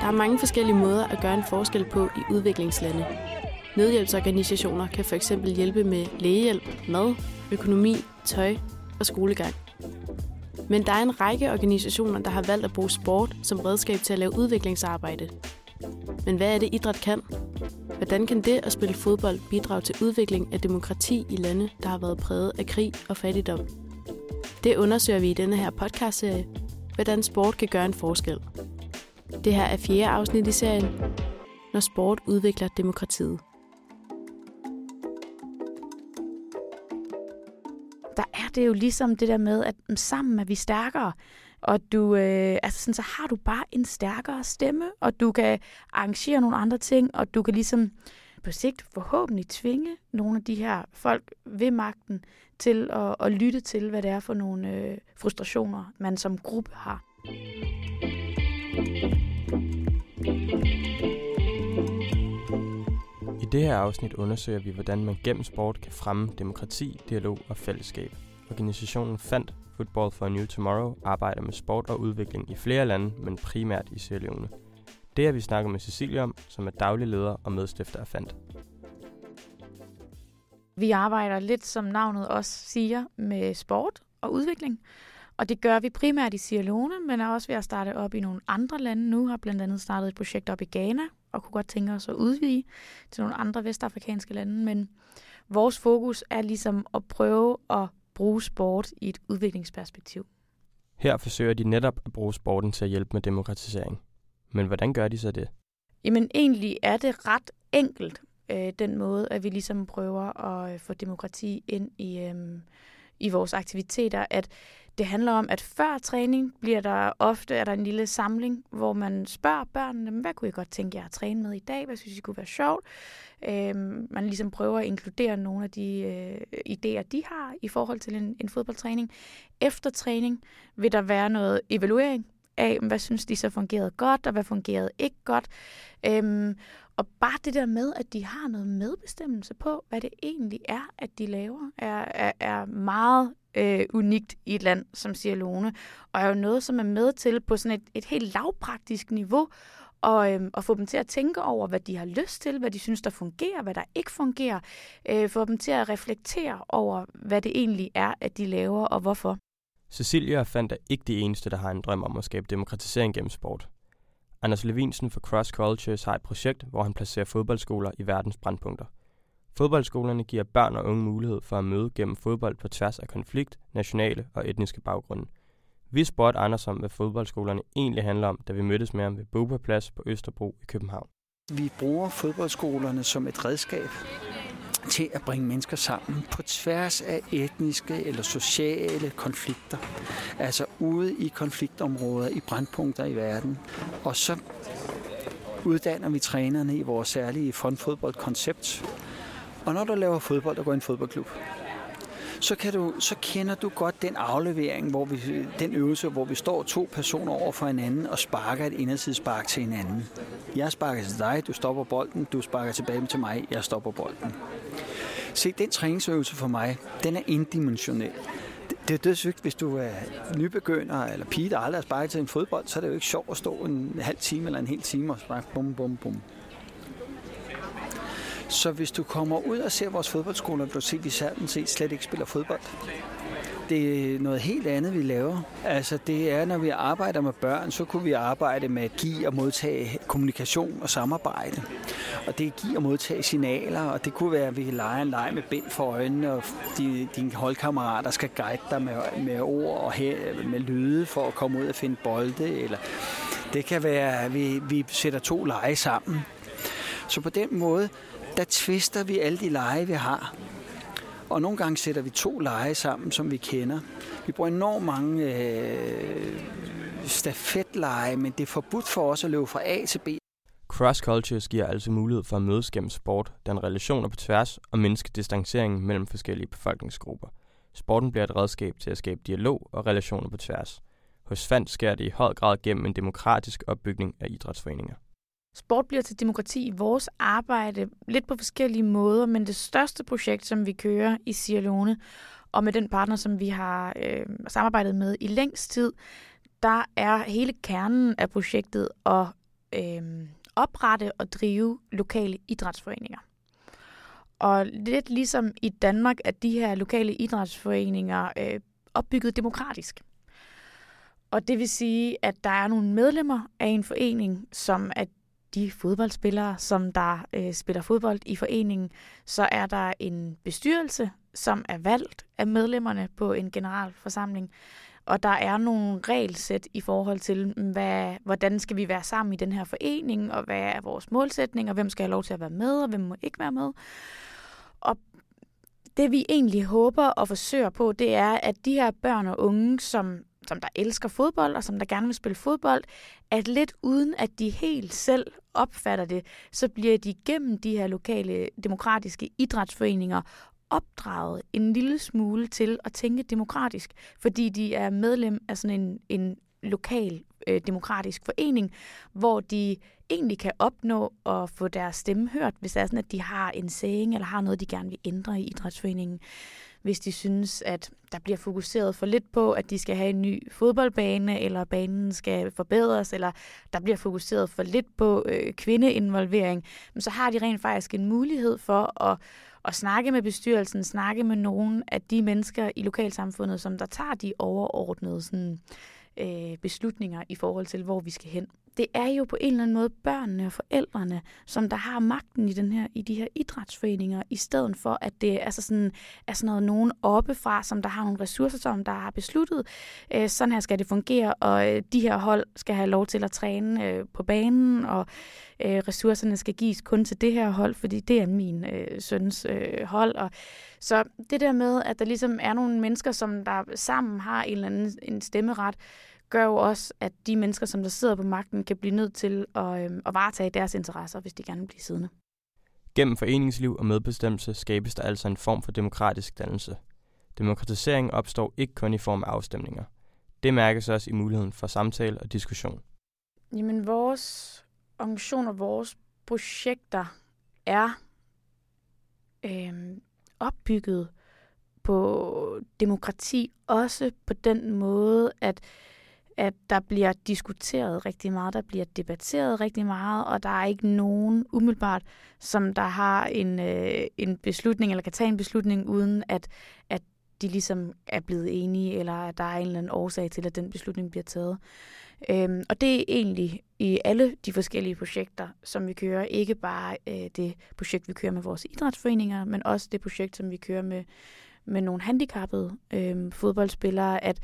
Der er mange forskellige måder at gøre en forskel på i udviklingslande. Nødhjælpsorganisationer kan f.eks. hjælpe med lægehjælp, mad, økonomi, tøj og skolegang. Men der er en række organisationer, der har valgt at bruge sport som redskab til at lave udviklingsarbejde. Men hvad er det, idræt kan? Hvordan kan det at spille fodbold bidrage til udvikling af demokrati i lande, der har været præget af krig og fattigdom? Det undersøger vi i denne her podcastserie, hvordan sport kan gøre en forskel. Det her er fjerde afsnit i serien, når sport udvikler demokratiet. Der er det jo ligesom det der med, at mm, sammen er vi stærkere. Og du, øh, altså sådan, så har du bare en stærkere stemme, og du kan arrangere nogle andre ting, og du kan ligesom på sigt forhåbentlig tvinge nogle af de her folk ved magten til at, at lytte til, hvad det er for nogle øh, frustrationer, man som gruppe har. I det her afsnit undersøger vi, hvordan man gennem sport kan fremme demokrati, dialog og fællesskab. Organisationen fandt Football for a New Tomorrow, arbejder med sport og udvikling i flere lande, men primært i Sierra Leone. Det har vi snakket med Cecilie om, som er daglig leder og medstifter af FANT. Vi arbejder lidt, som navnet også siger, med sport og udvikling. Og det gør vi primært i Sierra Leone, men er også ved at starte op i nogle andre lande nu. Har blandt andet startet et projekt op i Ghana, og kunne godt tænke os at udvide til nogle andre vestafrikanske lande. Men vores fokus er ligesom at prøve at bruge sport i et udviklingsperspektiv. Her forsøger de netop at bruge sporten til at hjælpe med demokratisering. Men hvordan gør de så det? Jamen egentlig er det ret enkelt, øh, den måde, at vi ligesom prøver at øh, få demokrati ind i, øh, i vores aktiviteter, at det handler om, at før træning bliver der ofte er der en lille samling, hvor man spørger børnene, hvad kunne I godt tænke jer at træne med i dag? Hvad synes I kunne være sjovt? Øhm, man ligesom prøver at inkludere nogle af de øh, idéer, de har i forhold til en, en fodboldtræning. Efter træning vil der være noget evaluering af, hvad synes de så fungerede godt, og hvad fungerede ikke godt. Øhm, og bare det der med, at de har noget medbestemmelse på, hvad det egentlig er, at de laver, er, er, er meget øh, unikt i et land som Sierra Leone, og er jo noget, som er med til på sådan et, et helt lavpraktisk niveau, og, øhm, og få dem til at tænke over, hvad de har lyst til, hvad de synes, der fungerer, hvad der ikke fungerer. Øh, få dem til at reflektere over, hvad det egentlig er, at de laver, og hvorfor. Cecilia fandt er ikke de eneste, der har en drøm om at skabe demokratisering gennem sport. Anders Levinsen fra Cross Cultures har et projekt, hvor han placerer fodboldskoler i verdens brandpunkter. Fodboldskolerne giver børn og unge mulighed for at møde gennem fodbold på tværs af konflikt, nationale og etniske baggrunde. Vi spurgte Anders om, hvad fodboldskolerne egentlig handler om, da vi mødtes med ham ved Boba Plads på Østerbro i København. Vi bruger fodboldskolerne som et redskab til at bringe mennesker sammen på tværs af etniske eller sociale konflikter. Altså ude i konfliktområder, i brandpunkter i verden. Og så uddanner vi trænerne i vores særlige frontfodboldkoncept. Og når du laver fodbold der går i en fodboldklub, så, kan du, så kender du godt den aflevering, hvor vi, den øvelse, hvor vi står to personer over for hinanden og sparker et indersidespark til hinanden. Jeg sparker til dig, du stopper bolden, du sparker tilbage til mig, jeg stopper bolden. Se, den træningsøvelse for mig, den er indimensionel. Det, er dødssygt, hvis du er nybegynder eller pige, der aldrig har sparket til en fodbold, så er det jo ikke sjovt at stå en halv time eller en hel time og sparke bum, bum, bum. Så hvis du kommer ud og ser vores fodboldskoler, vil du se, at vi set slet ikke spiller fodbold. Det er noget helt andet, vi laver. Altså det er, når vi arbejder med børn, så kunne vi arbejde med at give og modtage kommunikation og samarbejde. Og det er at give og modtage signaler, og det kunne være, at vi leger en leg med bind for øjnene, og de, dine holdkammerater skal guide dig med, med ord og her, med lyde for at komme ud og finde bolde. Eller det kan være, at vi, vi sætter to lege sammen. Så på den måde, der tvister vi alle de lege, vi har. Og nogle gange sætter vi to lege sammen, som vi kender. Vi bruger enormt mange øh, stafetleje, men det er forbudt for os at løbe fra A til B. Cross Cultures giver altså mulighed for at mødes gennem sport, den relationer på tværs og mindske distanceringen mellem forskellige befolkningsgrupper. Sporten bliver et redskab til at skabe dialog og relationer på tværs. Hos FAND sker det i høj grad gennem en demokratisk opbygning af idrætsforeninger. Sport bliver til demokrati i vores arbejde lidt på forskellige måder, men det største projekt, som vi kører i Sierra Leone, Og med den partner, som vi har øh, samarbejdet med i længst tid, der er hele kernen af projektet at øh, oprette og drive lokale idrætsforeninger. Og lidt ligesom i Danmark, at de her lokale idrætsforeninger øh, opbygget demokratisk. Og det vil sige, at der er nogle medlemmer af en forening, som er de fodboldspillere, som der øh, spiller fodbold i foreningen. Så er der en bestyrelse, som er valgt af medlemmerne på en generalforsamling. Og der er nogle regelsæt i forhold til, mm, hvad, hvordan skal vi være sammen i den her forening, og hvad er vores målsætning, og hvem skal have lov til at være med, og hvem må ikke være med. Og det vi egentlig håber og forsøger på, det er, at de her børn og unge, som, som der elsker fodbold, og som der gerne vil spille fodbold, at lidt uden at de helt selv opfatter det, så bliver de gennem de her lokale demokratiske idrætsforeninger opdraget en lille smule til at tænke demokratisk, fordi de er medlem af sådan en, en lokal øh, demokratisk forening, hvor de egentlig kan opnå at få deres stemme hørt, hvis det er sådan, at de har en saying eller har noget, de gerne vil ændre i idrætsforeningen. Hvis de synes, at der bliver fokuseret for lidt på, at de skal have en ny fodboldbane, eller banen skal forbedres, eller der bliver fokuseret for lidt på øh, kvindeinvolvering, så har de rent faktisk en mulighed for at at snakke med bestyrelsen, snakke med nogen af de mennesker i lokalsamfundet, som der tager de overordnede sådan, øh, beslutninger i forhold til, hvor vi skal hen det er jo på en eller anden måde børnene og forældrene, som der har magten i, den her, i de her idrætsforeninger, i stedet for, at det altså sådan, er sådan noget nogen oppefra, som der har nogle ressourcer, som der har besluttet, øh, sådan her skal det fungere, og øh, de her hold skal have lov til at træne øh, på banen, og øh, ressourcerne skal gives kun til det her hold, fordi det er min øh, søns øh, hold. Og så det der med, at der ligesom er nogle mennesker, som der sammen har en eller anden en stemmeret, gør jo også, at de mennesker, som der sidder på magten, kan blive nødt til at, øh, at varetage deres interesser, hvis de gerne vil blive siddende. Gennem foreningsliv og medbestemmelse skabes der altså en form for demokratisk dannelse. Demokratisering opstår ikke kun i form af afstemninger. Det mærkes også i muligheden for samtale og diskussion. Jamen, vores organisation og vores projekter er øh, opbygget på demokrati, også på den måde, at at der bliver diskuteret rigtig meget, der bliver debatteret rigtig meget, og der er ikke nogen umiddelbart, som der har en, øh, en beslutning, eller kan tage en beslutning, uden at, at de ligesom er blevet enige, eller at der er en eller anden årsag til, at den beslutning bliver taget. Øhm, og det er egentlig i alle de forskellige projekter, som vi kører. Ikke bare øh, det projekt, vi kører med vores idrætsforeninger, men også det projekt, som vi kører med med nogle handicappede øh, fodboldspillere, at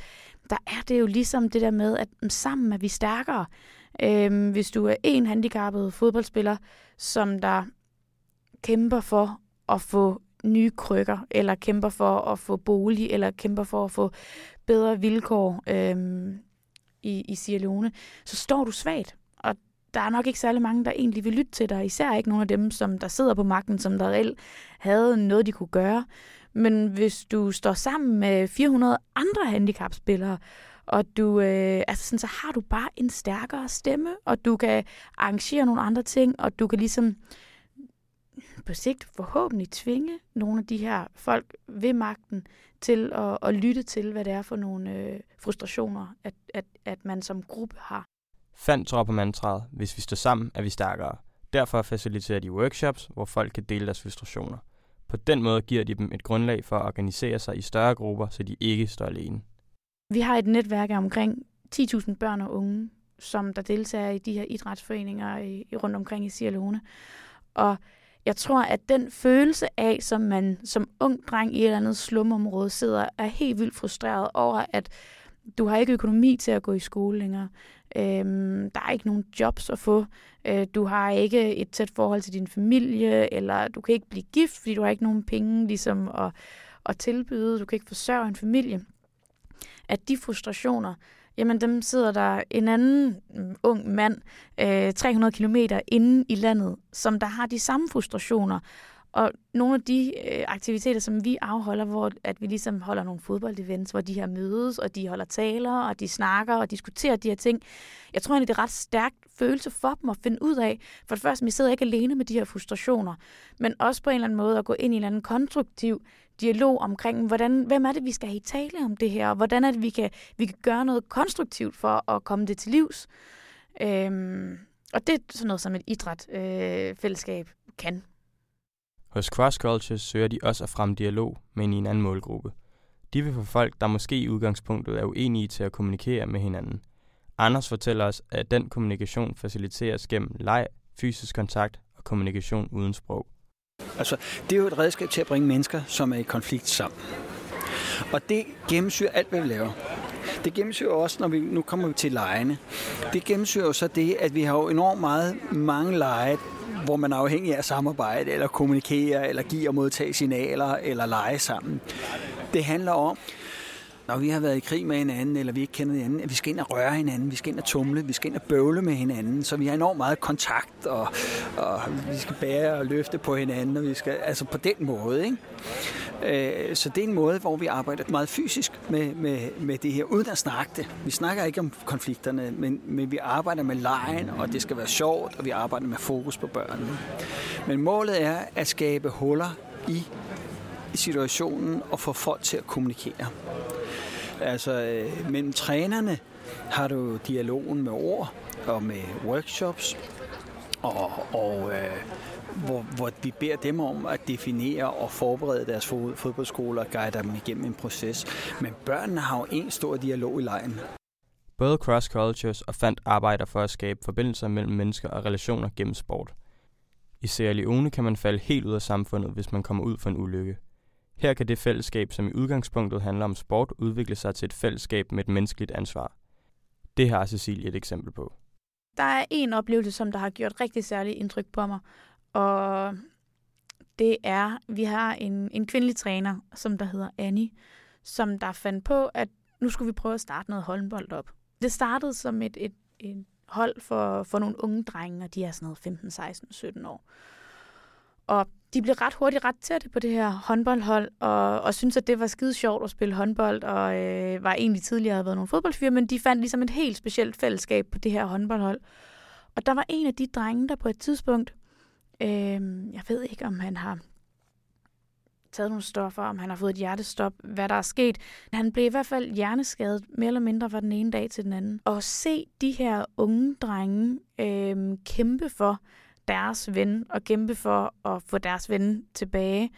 der er det jo ligesom det der med, at mm, sammen er vi stærkere. Øh, hvis du er en handicappet fodboldspiller, som der kæmper for at få nye krykker, eller kæmper for at få bolig, eller kæmper for at få bedre vilkår øh, i, i Sierra Leone, så står du svagt. Og der er nok ikke særlig mange, der egentlig vil lytte til dig, især ikke nogen af dem, som der sidder på magten, som der reelt havde noget, de kunne gøre. Men hvis du står sammen med 400 andre handicapspillere, og du, øh, altså sådan, så har du bare en stærkere stemme, og du kan arrangere nogle andre ting, og du kan ligesom på sigt forhåbentlig tvinge nogle af de her folk ved magten til at, at lytte til, hvad det er for nogle øh, frustrationer, at, at, at man som gruppe har. Fandt tror på mantraet, hvis vi står sammen, er vi stærkere. Derfor faciliterer de workshops, hvor folk kan dele deres frustrationer. På den måde giver de dem et grundlag for at organisere sig i større grupper, så de ikke står alene. Vi har et netværk af omkring 10.000 børn og unge, som der deltager i de her idrætsforeninger i, rundt omkring i Sierra Leone. Og jeg tror, at den følelse af, som man som ung dreng i et eller andet slumområde sidder, er helt vildt frustreret over, at du har ikke økonomi til at gå i skole længere. Øhm, der er ikke nogen jobs at få. Øh, du har ikke et tæt forhold til din familie, eller du kan ikke blive gift, fordi du har ikke nogen penge ligesom at, at tilbyde. Du kan ikke forsørge en familie. At de frustrationer, jamen dem sidder der en anden mm, ung mand øh, 300 kilometer inde i landet, som der har de samme frustrationer. Og nogle af de øh, aktiviteter, som vi afholder, hvor at vi ligesom holder nogle fodboldevents, hvor de her mødes, og de holder taler, og de snakker og diskuterer de her ting. Jeg tror egentlig, det er ret stærkt følelse for dem at finde ud af. For det første, vi sidder ikke alene med de her frustrationer, men også på en eller anden måde at gå ind i en eller anden konstruktiv dialog omkring, hvordan, hvem er det, vi skal have i tale om det her, og hvordan er det, vi kan, vi kan gøre noget konstruktivt for at komme det til livs. Øhm, og det er sådan noget, som et idræt-fællesskab øh, kan. Hos Cross Cultures søger de også at fremme dialog, men i en anden målgruppe. De vil få folk, der måske i udgangspunktet er uenige til at kommunikere med hinanden. Anders fortæller os, at den kommunikation faciliteres gennem leg, fysisk kontakt og kommunikation uden sprog. Altså, det er jo et redskab til at bringe mennesker, som er i konflikt sammen. Og det gennemsyrer alt, hvad vi laver. Det gennemsyrer også, når vi nu kommer vi til lejene. Det gennemsyrer jo så det, at vi har jo enormt meget mange leje, hvor man er afhængig af samarbejde, eller kommunikere, eller give og modtage signaler, eller lege sammen. Det handler om, når vi har været i krig med hinanden, eller vi ikke kender hinanden, at vi skal ind og røre hinanden, vi skal ind og tumle, vi skal ind og bøvle med hinanden, så vi har enormt meget kontakt, og, og vi skal bære og løfte på hinanden, og vi skal, altså på den måde, ikke? Øh, så det er en måde, hvor vi arbejder meget fysisk med, med, med det her, uden at snakke det. Vi snakker ikke om konflikterne, men, men vi arbejder med lejen, og det skal være sjovt, og vi arbejder med fokus på børnene. Men målet er at skabe huller i situationen og få folk til at kommunikere. Altså, øh, mellem trænerne har du dialogen med ord og med workshops, og, og øh, hvor, hvor vi beder dem om at definere og forberede deres fodboldskoler og guide dem igennem en proces. Men børnene har jo en stor dialog i lejen. Både Cross Cultures og Fandt arbejder for at skabe forbindelser mellem mennesker og relationer gennem sport. I Sierra Leone kan man falde helt ud af samfundet, hvis man kommer ud for en ulykke. Her kan det fællesskab, som i udgangspunktet handler om sport, udvikle sig til et fællesskab med et menneskeligt ansvar. Det har Cecilie et eksempel på. Der er en oplevelse, som der har gjort rigtig særligt indtryk på mig, og det er, vi har en, en kvindelig træner, som der hedder Annie, som der fandt på, at nu skulle vi prøve at starte noget håndbold op. Det startede som et, et, et hold for, for nogle unge drenge, og de er sådan noget 15, 16, 17 år. Og de blev ret hurtigt ret tætte på det her håndboldhold, og, og synes at det var skide sjovt at spille håndbold, og øh, var egentlig tidligere havde været nogle fodboldfyre, men de fandt ligesom et helt specielt fællesskab på det her håndboldhold. Og der var en af de drenge, der på et tidspunkt, øh, jeg ved ikke, om han har taget nogle stoffer, om han har fået et hjertestop, hvad der er sket. Han blev i hvert fald hjerneskadet, mere eller mindre fra den ene dag til den anden. Og se de her unge drenge øh, kæmpe for, deres ven og kæmpe for at få deres ven tilbage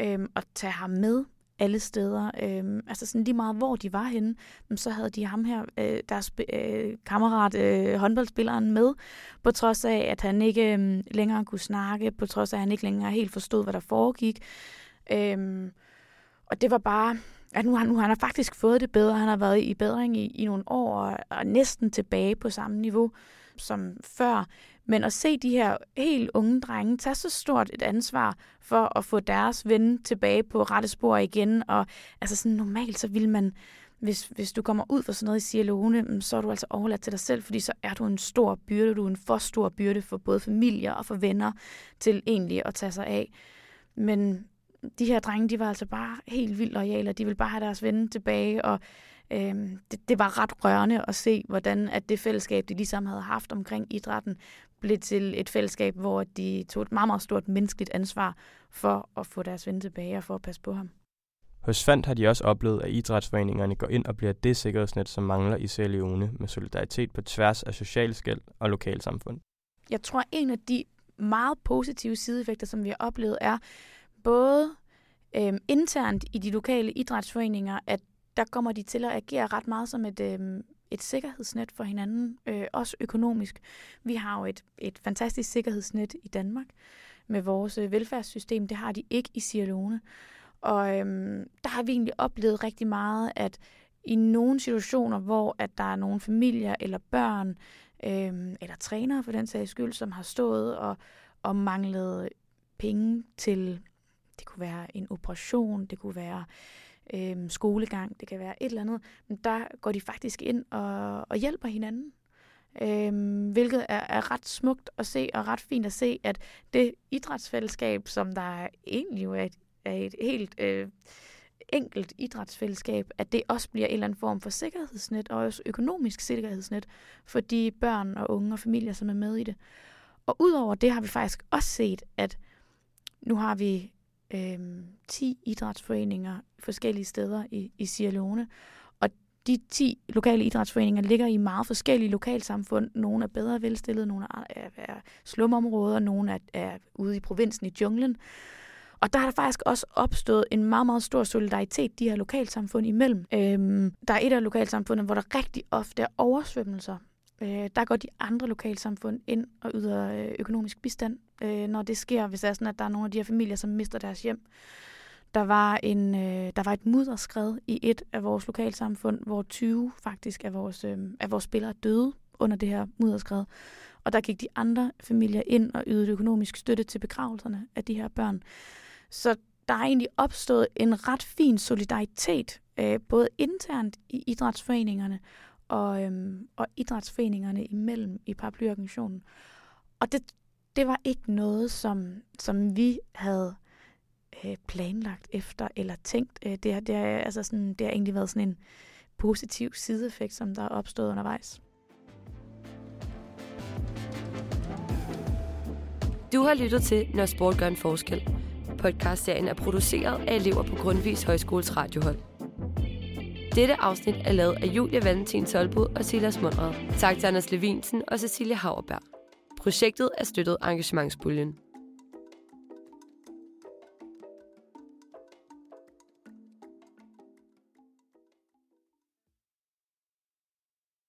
øhm, og tage ham med alle steder. Øhm, altså sådan lige meget, hvor de var henne, så havde de ham her, øh, deres øh, kammerat, øh, håndboldspilleren, med, på trods af, at han ikke øh, længere kunne snakke, på trods af, at han ikke længere helt forstod, hvad der foregik. Øhm, og det var bare, at nu, nu han har faktisk fået det bedre. Han har været i bedring i, i nogle år og, og næsten tilbage på samme niveau som før. Men at se de her helt unge drenge tage så stort et ansvar for at få deres ven tilbage på rette spor igen, og altså sådan normalt, så vil man, hvis, hvis du kommer ud for sådan noget i Sierra mm, så er du altså overladt til dig selv, fordi så er du en stor byrde, du er en for stor byrde for både familier og for venner til egentlig at tage sig af. Men de her drenge, de var altså bare helt vildt lojale, og de ville bare have deres ven tilbage, og øhm, det, det var ret rørende at se, hvordan at det fællesskab, de ligesom havde haft omkring idrætten, blev til et fællesskab, hvor de tog et meget, meget stort menneskeligt ansvar for at få deres ven tilbage og for at passe på ham. Hos Fandt har de også oplevet, at idrætsforeningerne går ind og bliver det sikkerhedsnet, som mangler i Sierra Leone med solidaritet på tværs af sociale skæld og lokalsamfund. Jeg tror, en af de meget positive sideeffekter, som vi har oplevet, er både øh, internt i de lokale idrætsforeninger, at der kommer de til at agere ret meget som et, øh, et sikkerhedsnet for hinanden, øh, også økonomisk. Vi har jo et, et fantastisk sikkerhedsnet i Danmark med vores øh, velfærdssystem. Det har de ikke i Sierra Leone. Og øhm, der har vi egentlig oplevet rigtig meget, at i nogle situationer, hvor at der er nogle familier eller børn, øhm, eller trænere for den sags skyld, som har stået og, og manglet penge til, det kunne være en operation, det kunne være øh, skolegang, det kan være et eller andet, men der går de faktisk ind og, og hjælper hinanden. Øhm, hvilket er, er ret smukt at se, og ret fint at se, at det idrætsfællesskab, som der egentlig jo er et, er et helt øh, enkelt idrætsfællesskab, at det også bliver en eller anden form for sikkerhedsnet, og også økonomisk sikkerhedsnet for de børn og unge og familier, som er med i det. Og udover det har vi faktisk også set, at nu har vi øh, 10 idrætsforeninger forskellige steder i, i Sierra Leone, og de 10 lokale idrætsforeninger ligger i meget forskellige lokalsamfund. Nogle er bedre velstillede, nogle er, er, er slumområder, nogle er, er ude i provinsen i junglen. Og der er der faktisk også opstået en meget, meget stor solidaritet de her lokalsamfund imellem. Øhm, der er et af lokalsamfundene, hvor der rigtig ofte er oversvømmelser. Øh, der går de andre lokalsamfund ind og yder øh, økonomisk bistand, øh, når det sker, hvis det er sådan, at der er nogle af de her familier, som mister deres hjem. Der var, en, øh, der var et mudderskred i et af vores lokalsamfund, hvor 20 faktisk af vores, øh, af vores spillere døde under det her mudderskred. Og der gik de andre familier ind og ydede økonomisk støtte til begravelserne af de her børn. Så der er egentlig opstået en ret fin solidaritet, øh, både internt i idrætsforeningerne og, øhm, og idrætsforeningerne imellem i paraplyorganisationen. Og det, det var ikke noget, som, som vi havde øh, planlagt efter eller tænkt. Øh, det, har, det, har, altså sådan, det har egentlig været sådan en positiv sideeffekt, som der er opstået undervejs. Du har lyttet til Når sport gør en forskel. Podcastserien er produceret af elever på Grundvis Højskoles radiohold. Dette afsnit er lavet af Julia Valentin Solbud og Silas Mundred. Tak til Anders Levinsen og Cecilie Hauerberg. Projektet er støttet af engagementsbuljen.